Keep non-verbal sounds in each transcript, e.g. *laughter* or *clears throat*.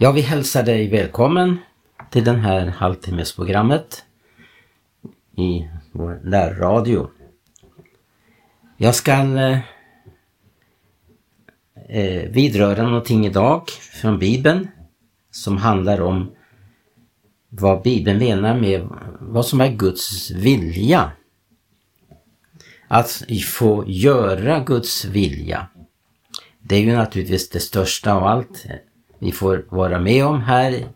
Jag vill hälsa dig välkommen till det här halvtimmesprogrammet i vår närradio. Jag ska eh, eh, vidröra någonting idag från Bibeln som handlar om vad Bibeln menar med vad som är Guds vilja. Att få göra Guds vilja. Det är ju naturligtvis det största av allt vi får vara med om här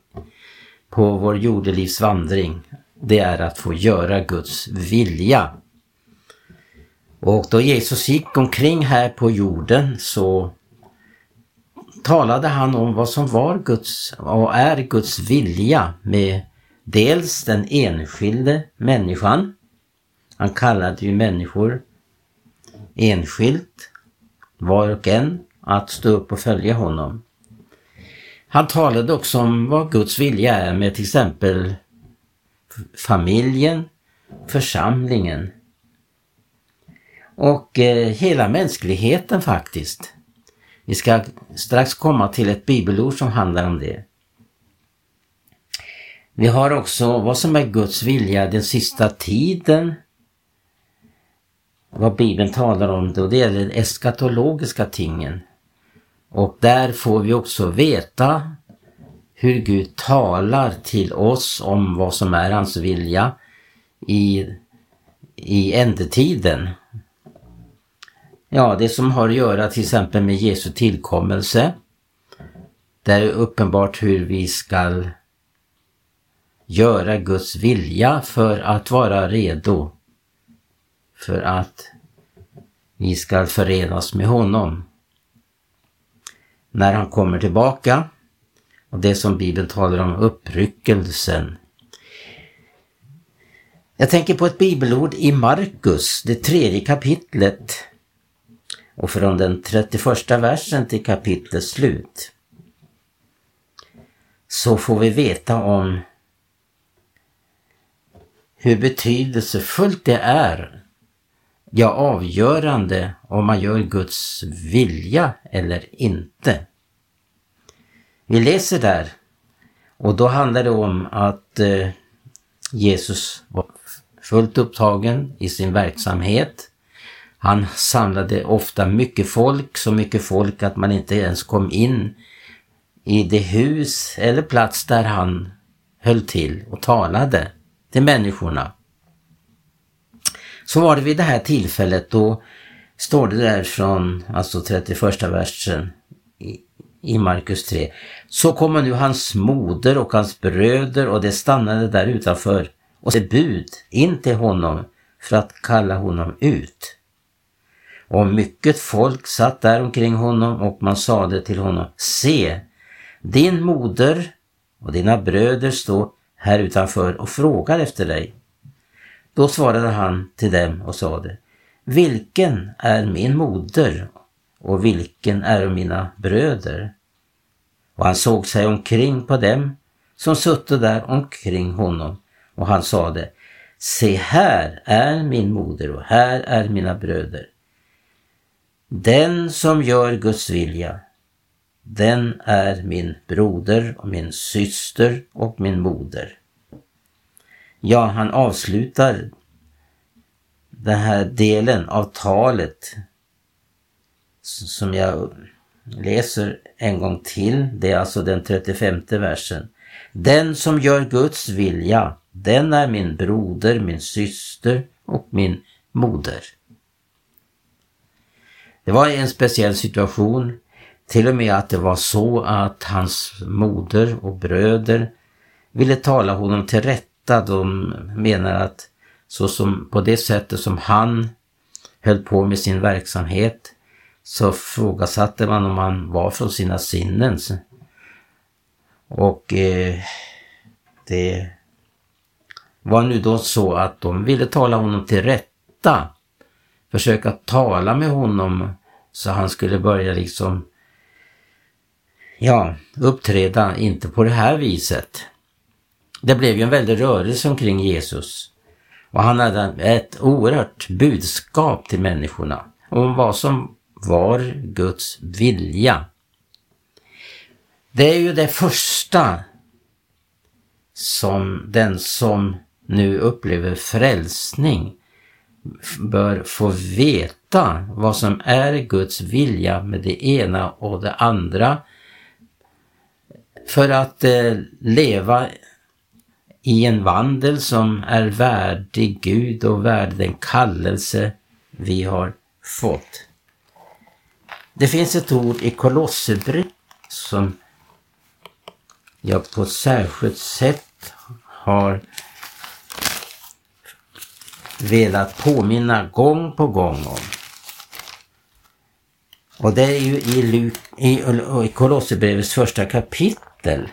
på vår jordelivsvandring. Det är att få göra Guds vilja. Och då Jesus gick omkring här på jorden så talade han om vad som var Guds och är Guds vilja med dels den enskilde människan. Han kallade ju människor enskilt, var och en, att stå upp och följa honom. Han talade också om vad Guds vilja är med till exempel familjen, församlingen och eh, hela mänskligheten faktiskt. Vi ska strax komma till ett bibelord som handlar om det. Vi har också vad som är Guds vilja den sista tiden. Vad Bibeln talar om då det gäller eskatologiska tingen. Och där får vi också veta hur Gud talar till oss om vad som är hans vilja i, i ändetiden. Ja, det som har att göra till exempel med Jesu tillkommelse. Där är uppenbart hur vi ska göra Guds vilja för att vara redo. För att vi ska förenas med honom. När han kommer tillbaka och det som Bibeln talar om uppryckelsen. Jag tänker på ett bibelord i Markus, det tredje kapitlet och från den 31 versen till kapitlets slut så får vi veta om hur betydelsefullt det är, ja avgörande om man gör Guds vilja eller inte. Vi läser där och då handlar det om att eh, Jesus var fullt upptagen i sin verksamhet. Han samlade ofta mycket folk, så mycket folk att man inte ens kom in i det hus eller plats där han höll till och talade till människorna. Så var det vid det här tillfället då står det där från alltså 31 versen i, i Markus 3. Så kommer nu hans moder och hans bröder och de stannade där utanför och det bud in till honom för att kalla honom ut. Och mycket folk satt där omkring honom och man sade till honom, se, din moder och dina bröder står här utanför och frågar efter dig. Då svarade han till dem och sade, vilken är min moder och vilken är mina bröder? Och han såg sig omkring på dem som sutte där omkring honom och han sade, se här är min moder och här är mina bröder. Den som gör Guds vilja, den är min broder och min syster och min moder. Ja, han avslutar den här delen av talet som jag läser en gång till. Det är alltså den 35 versen. Den som gör Guds vilja, den är min broder, min syster och min moder. Det var en speciell situation. Till och med att det var så att hans moder och bröder ville tala honom till rätta. De menar att så som på det sättet som han höll på med sin verksamhet så frågasatte man om han var från sina sinnen. Och eh, det var nu då så att de ville tala honom till rätta försöka tala med honom så han skulle börja liksom ja, uppträda inte på det här viset. Det blev ju en väldig rörelse omkring Jesus och han hade ett oerhört budskap till människorna om vad som var Guds vilja. Det är ju det första som den som nu upplever frälsning bör få veta vad som är Guds vilja med det ena och det andra för att eh, leva i en vandel som är värdig Gud och värdig den kallelse vi har fått. Det finns ett ord i Kolosserbrevet som jag på ett särskilt sätt har velat påminna gång på gång om. Och det är ju i, i, i Kolosserbrevets första kapitel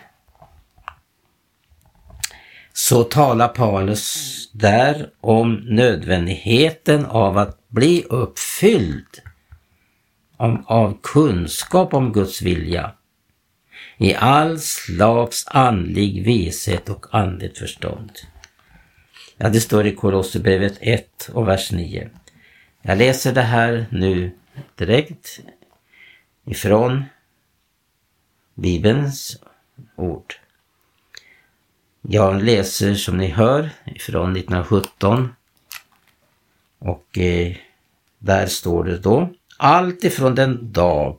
så talar Paulus där om nödvändigheten av att bli uppfylld av kunskap om Guds vilja i all slags andlig vishet och andligt förstånd. Ja, det står i Kolosserbrevet 1 och vers 9. Jag läser det här nu direkt ifrån Bibelns ord. Jag läser som ni hör ifrån 1917 och eh, där står det då allt ifrån den dag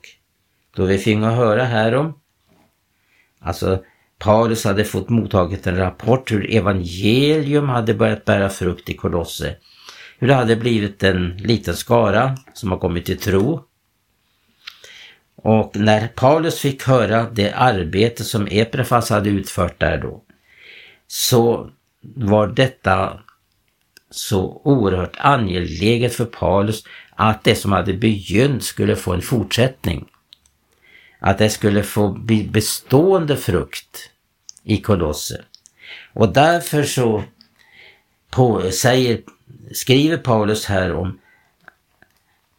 då vi fick höra härom. Alltså Paulus hade fått mottaget en rapport hur evangelium hade börjat bära frukt i Kolosse. Hur det hade blivit en liten skara som har kommit till tro. Och när Paulus fick höra det arbete som Eprefas hade utfört där då, så var detta så oerhört angeläget för Paulus att det som hade begynt skulle få en fortsättning. Att det skulle få bli bestående frukt i Kolosse. Och därför så på, säger, skriver Paulus här om,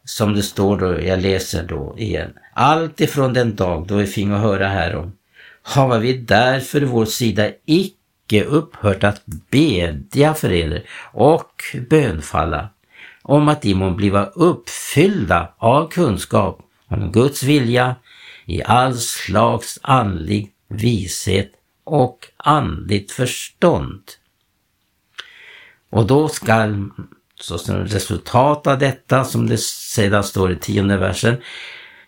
som det står då, jag läser då igen. Allt ifrån den dag då vi fick höra härom, har vi därför vår sida icke upphört att bedja för er och bönfalla om att de må bliva uppfyllda av kunskap om Guds vilja i all slags andlig vishet och andligt förstånd. Och då skall, så som resultat av detta, som det sedan står i tionde versen,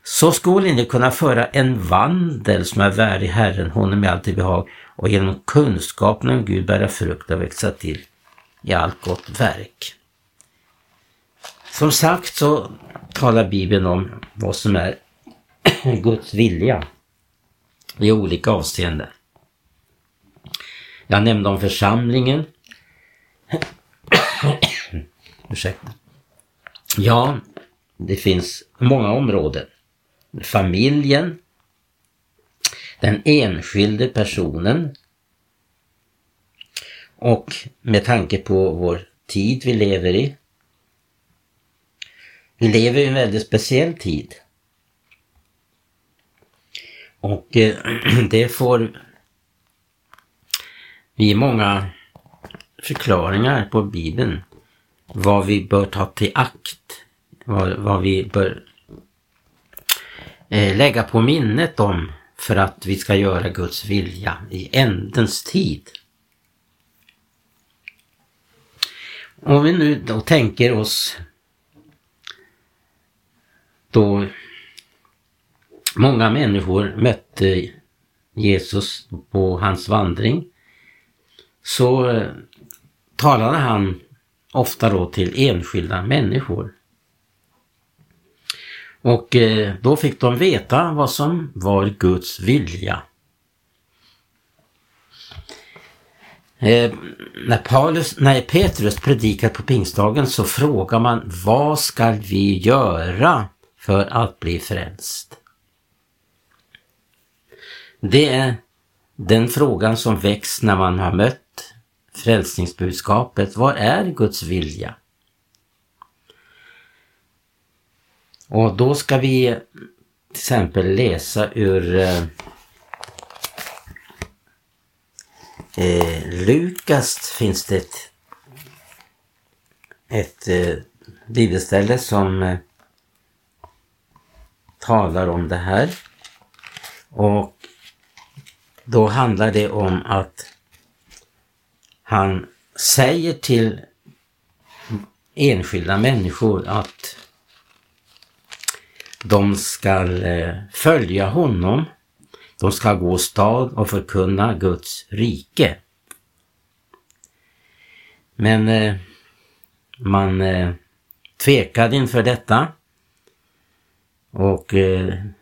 så skulle ni kunna föra en vandel som är värdig Herren, honom i allt behag och genom kunskapen om Gud bära frukt och växa till i allt gott verk. Som sagt så talar Bibeln om vad som är *clears throat* Guds vilja i olika avseenden. Jag nämnde om församlingen. *clears throat* Ursäkta. Ja, det finns många områden. Familjen, den enskilde personen och med tanke på vår tid vi lever i. Vi lever i en väldigt speciell tid. Och eh, *clears throat* det får vi många förklaringar på Bibeln. Vad vi bör ta till akt. Vad, vad vi bör Eh, lägga på minnet om för att vi ska göra Guds vilja i ändens tid. Om vi nu då tänker oss då många människor mötte Jesus på hans vandring så eh, talade han ofta då till enskilda människor. Och eh, då fick de veta vad som var Guds vilja. Eh, när, Paulus, när Petrus predikar på pingstdagen så frågar man vad ska vi göra för att bli frälst? Det är den frågan som väcks när man har mött frälsningsbudskapet. Vad är Guds vilja? Och då ska vi till exempel läsa ur eh, eh, Lukas finns det ett, ett eh, bibelställe som eh, talar om det här. Och då handlar det om att han säger till enskilda människor att de ska eh, följa honom. De ska gå stad och förkunna Guds rike. Men eh, man eh, tvekade inför detta. Och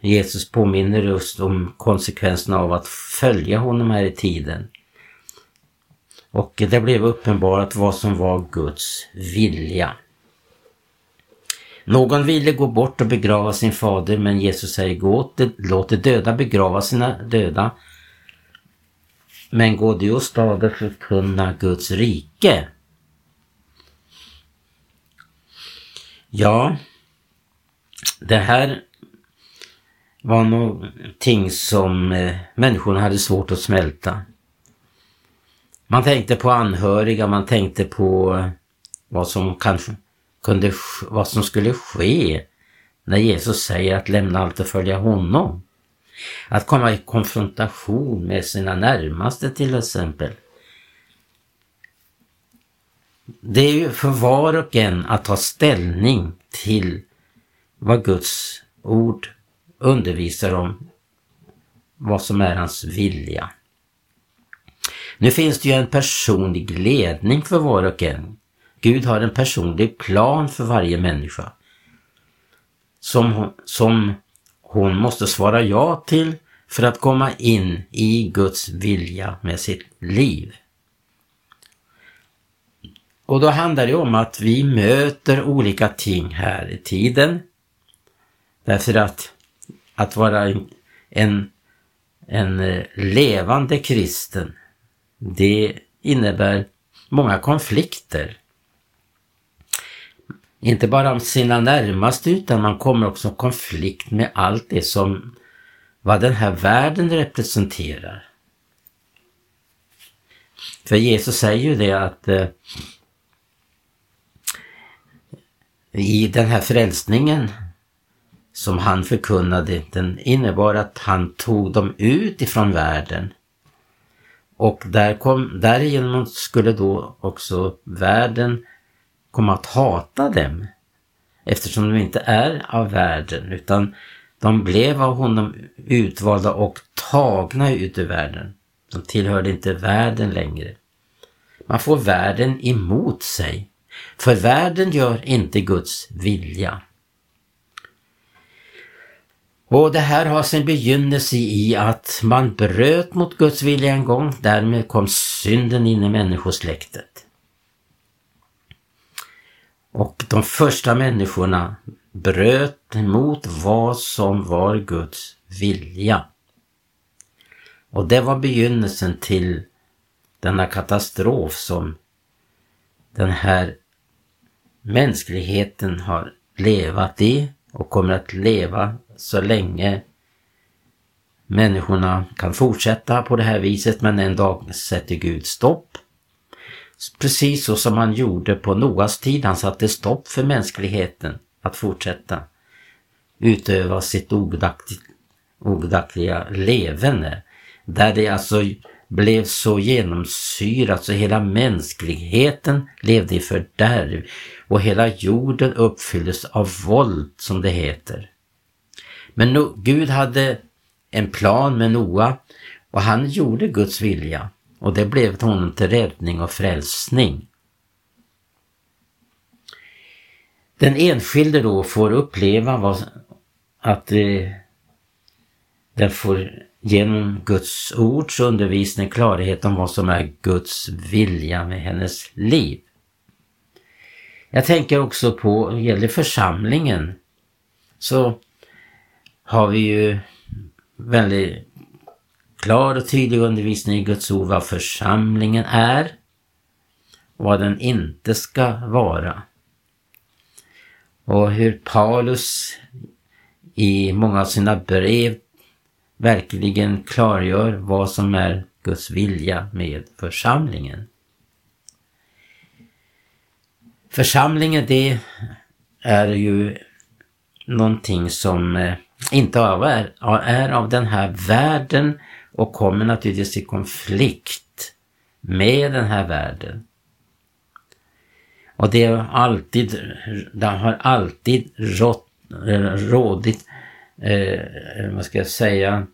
Jesus påminner just om konsekvenserna av att följa honom här i tiden. Och det blev uppenbarat vad som var Guds vilja. Någon ville gå bort och begrava sin fader men Jesus säger gå låt de döda begrava sina döda. Men gå du och och förkunna Guds rike. Ja, det här var någonting som eh, människorna hade svårt att smälta. Man tänkte på anhöriga, man tänkte på eh, vad som kanske kunde, vad som skulle ske när Jesus säger att lämna allt och följa honom. Att komma i konfrontation med sina närmaste till exempel. Det är ju för var och en att ta ställning till vad Guds ord undervisar om, vad som är hans vilja. Nu finns det ju en personlig ledning för var och en. Gud har en personlig plan för varje människa. Som, som hon måste svara ja till för att komma in i Guds vilja med sitt liv. Och då handlar det om att vi möter olika ting här i tiden. Därför att att vara en, en, eh, levande kristen, det innebär många konflikter. Inte bara om sina närmaste utan man kommer också i konflikt med allt det som vad den här världen representerar. För Jesus säger ju det att eh, i den här frälsningen som han förkunnade, den innebar att han tog dem ut ifrån världen. Och där kom, därigenom skulle då också världen komma att hata dem. Eftersom de inte är av världen utan de blev av honom utvalda och tagna ut ur världen. De tillhörde inte världen längre. Man får världen emot sig. För världen gör inte Guds vilja. Och det här har sin begynnelse i att man bröt mot Guds vilja en gång. Därmed kom synden in i människosläktet. Och de första människorna bröt mot vad som var Guds vilja. Och det var begynnelsen till denna katastrof som den här mänskligheten har levat i och kommer att leva så länge människorna kan fortsätta på det här viset men en dag sätter Gud stopp. Precis så som han gjorde på Noas tid, han satte stopp för mänskligheten att fortsätta utöva sitt ogudaktiga levande. Där det alltså blev så genomsyrat så hela mänskligheten levde i fördärv och hela jorden uppfylldes av våld som det heter. Men Gud hade en plan med Noa och han gjorde Guds vilja och det blev honom till räddning och frälsning. Den enskilde då får uppleva vad, att eh, den får genom Guds ords undervisning klarhet om vad som är Guds vilja med hennes liv. Jag tänker också på, gäller församlingen, så har vi ju väldigt klar och tydlig undervisning i Guds ord vad församlingen är och vad den inte ska vara. Och hur Paulus i många av sina brev verkligen klargör vad som är Guds vilja med församlingen. Församlingen det är ju någonting som eh, inte är, är av den här världen och kommer naturligtvis i konflikt med den här världen. Och det har alltid, det har alltid rått, eh, rådigt, eh, vad ska jag säga,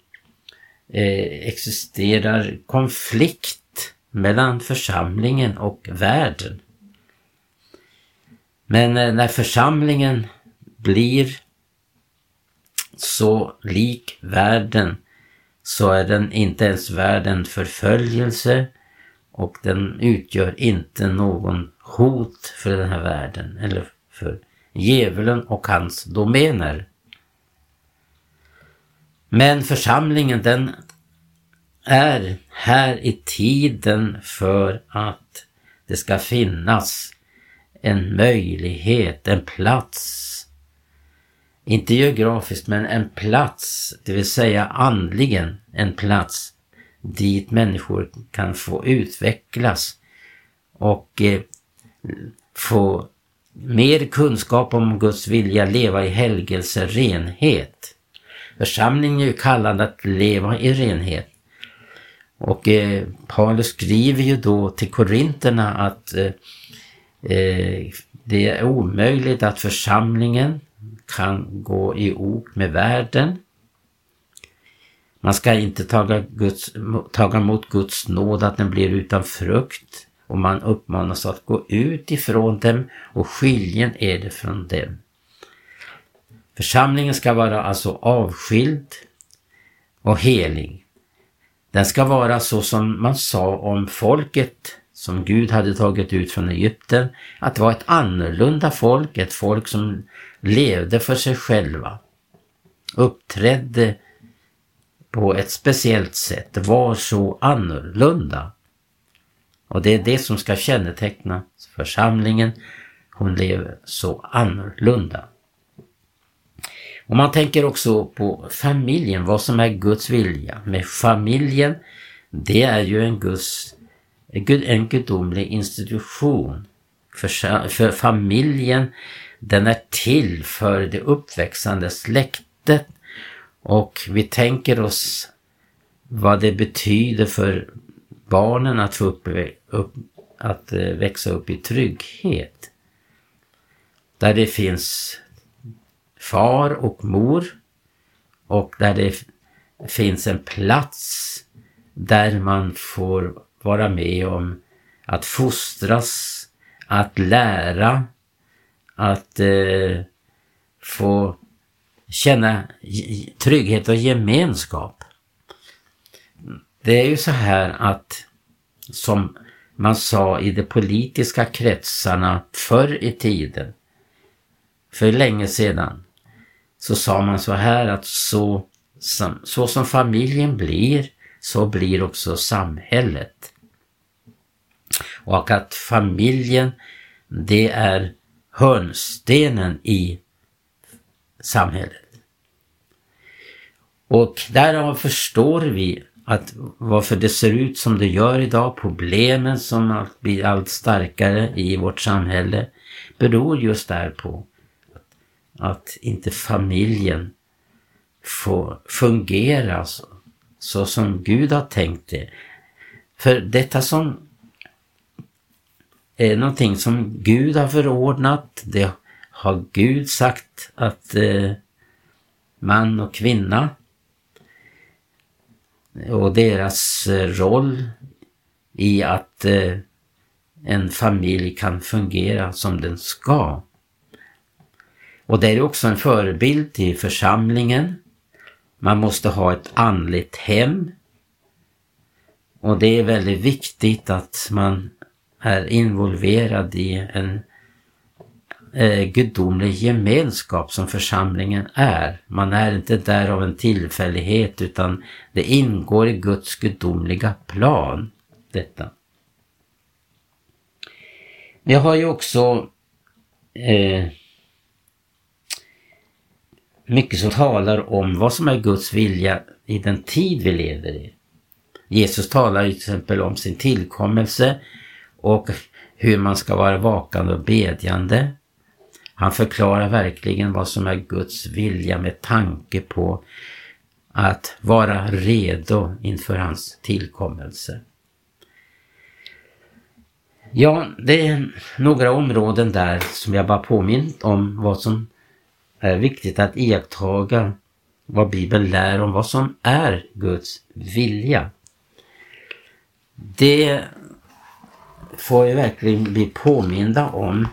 eh, existerar konflikt mellan församlingen och världen. Men eh, när församlingen blir så lik världen så är den inte ens värd en förföljelse och den utgör inte någon hot för den här världen eller för djävulen och hans domäner. Men församlingen den är här i tiden för att det ska finnas en möjlighet, en plats. Inte geografiskt men en plats, det vill säga andligen en plats dit människor kan få utvecklas och eh, få mer kunskap om Guds vilja, leva i helgelse, renhet. Församlingen är ju kallad att leva i renhet. Och eh, Paulus skriver ju då till korinterna att eh, eh det är omöjligt att församlingen kan gå i ok med världen. Man ska inte taga, Guds, taga emot Guds nåd att den blir utan frukt och man uppmanas att gå ut ifrån dem och skiljen är det från dem. Församlingen ska vara alltså avskild och helig. Den ska vara så som man sa om folket som Gud hade tagit ut från Egypten, att det var ett annorlunda folk, ett folk som levde för sig själva, uppträdde på ett speciellt sätt, var så annorlunda. Och det är det som ska känneteckna församlingen. Hon lever så annorlunda. Och man tänker också på familjen, vad som är Guds vilja. Med familjen, det är ju en Guds, en gudomlig institution. För, för familjen, den är till för det uppväxande släktet och vi tänker oss vad det betyder för barnen att få upp, upp, att eh, växa upp i trygghet. Där det finns far och mor och där det finns en plats där man får vara med om att fostras, att lära, att eh, få känna trygghet och gemenskap. Det är ju så här att som man sa i de politiska kretsarna förr i tiden, för länge sedan, så sa man så här att så som, så som familjen blir, så blir också samhället. Och att familjen, det är hörnstenen i samhället. Och därav förstår vi att varför det ser ut som det gör idag, problemen som blir allt starkare i vårt samhälle, beror just därpå att inte familjen får fungera så, så som Gud har tänkt det. För detta som är någonting som Gud har förordnat, det har Gud sagt att eh, man och kvinna och deras eh, roll i att eh, en familj kan fungera som den ska. Och det är också en förebild till församlingen. Man måste ha ett andligt hem. Och det är väldigt viktigt att man är involverad i en eh, gudomlig gemenskap som församlingen är. Man är inte där av en tillfällighet utan det ingår i Guds gudomliga plan. Detta. Vi har ju också eh, mycket som talar om vad som är Guds vilja i den tid vi lever i. Jesus talar till exempel om sin tillkommelse och hur man ska vara vakande och bedjande. Han förklarar verkligen vad som är Guds vilja med tanke på att vara redo inför hans tillkommelse. Ja, det är några områden där som jag bara påmint om vad som är viktigt att iakttaga vad Bibeln lär om vad som är Guds vilja. Det får vi verkligen bli påminda om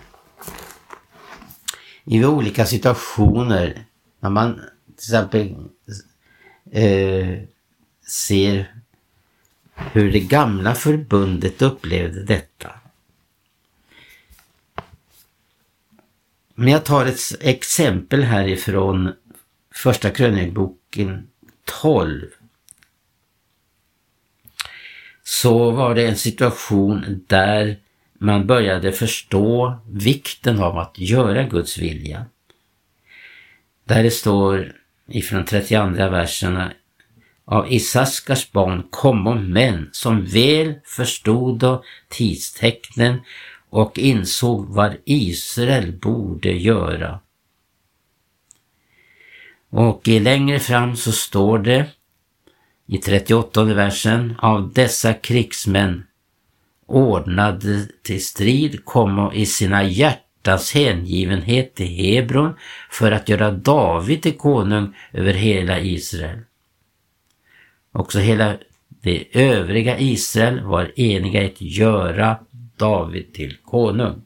i olika situationer. När man till exempel eh, ser hur det gamla förbundet upplevde detta. Men jag tar ett exempel härifrån Första krönikboken 12. Så var det en situation där man började förstå vikten av att göra Guds vilja. Där det står ifrån 32 verserna av Isaskars barn kommo män som väl förstod tidstecknen och insåg vad Israel borde göra. Och längre fram så står det i 38 versen av dessa krigsmän ordnade till strid komma i sina hjärtas hängivenhet till Hebron för att göra David till konung över hela Israel. Också hela det övriga Israel var eniga i att göra David till konung.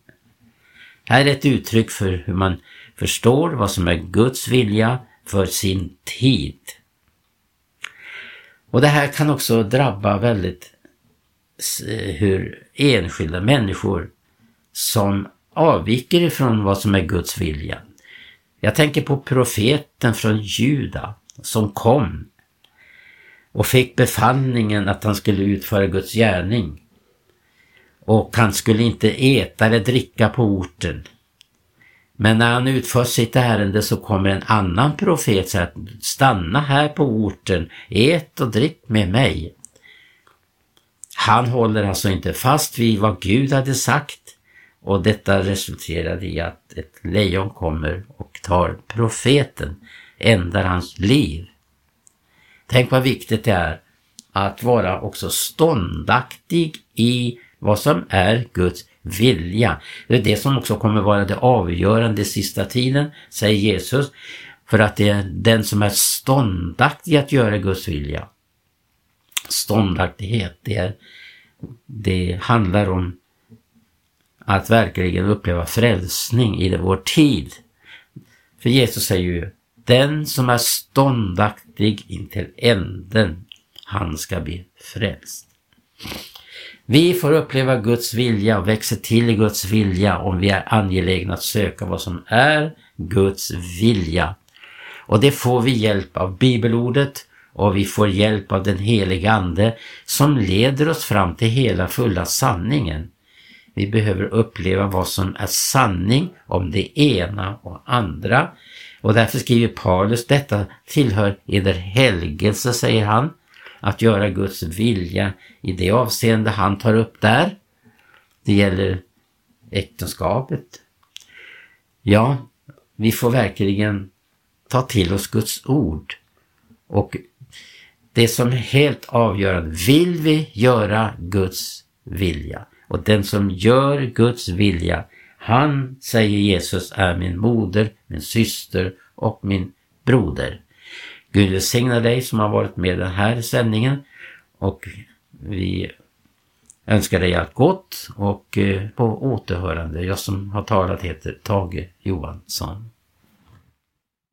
Här är ett uttryck för hur man förstår vad som är Guds vilja för sin tid. Och det här kan också drabba väldigt hur enskilda människor som avviker ifrån vad som är Guds vilja. Jag tänker på profeten från Juda som kom och fick befallningen att han skulle utföra Guds gärning. Och han skulle inte äta eller dricka på orten. Men när han utför sitt ärende så kommer en annan profet säga att stanna här på orten, ät och drick med mig. Han håller alltså inte fast vid vad Gud hade sagt och detta resulterade i att ett lejon kommer och tar profeten, ändrar hans liv. Tänk vad viktigt det är att vara också ståndaktig i vad som är Guds vilja. Det är det som också kommer vara det avgörande sista tiden, säger Jesus. För att det är den som är ståndaktig att göra Guds vilja. Ståndaktighet, det, är, det handlar om att verkligen uppleva frälsning i vår tid. För Jesus säger ju, den som är ståndaktig intill änden, han ska bli frälst. Vi får uppleva Guds vilja och växa till i Guds vilja om vi är angelägna att söka vad som är Guds vilja. Och det får vi hjälp av bibelordet och vi får hjälp av den helige Ande som leder oss fram till hela fulla sanningen. Vi behöver uppleva vad som är sanning om det ena och andra. Och därför skriver Paulus, detta tillhör eder helgelse, säger han att göra Guds vilja i det avseende han tar upp där. Det gäller äktenskapet. Ja, vi får verkligen ta till oss Guds ord. Och det som är helt avgörande, vill vi göra Guds vilja? Och den som gör Guds vilja, han, säger Jesus, är min moder, min syster och min broder. Gud välsigna dig som har varit med i den här sändningen och vi önskar dig allt gott och eh, på återhörande. Jag som har talat heter Tage Johansson.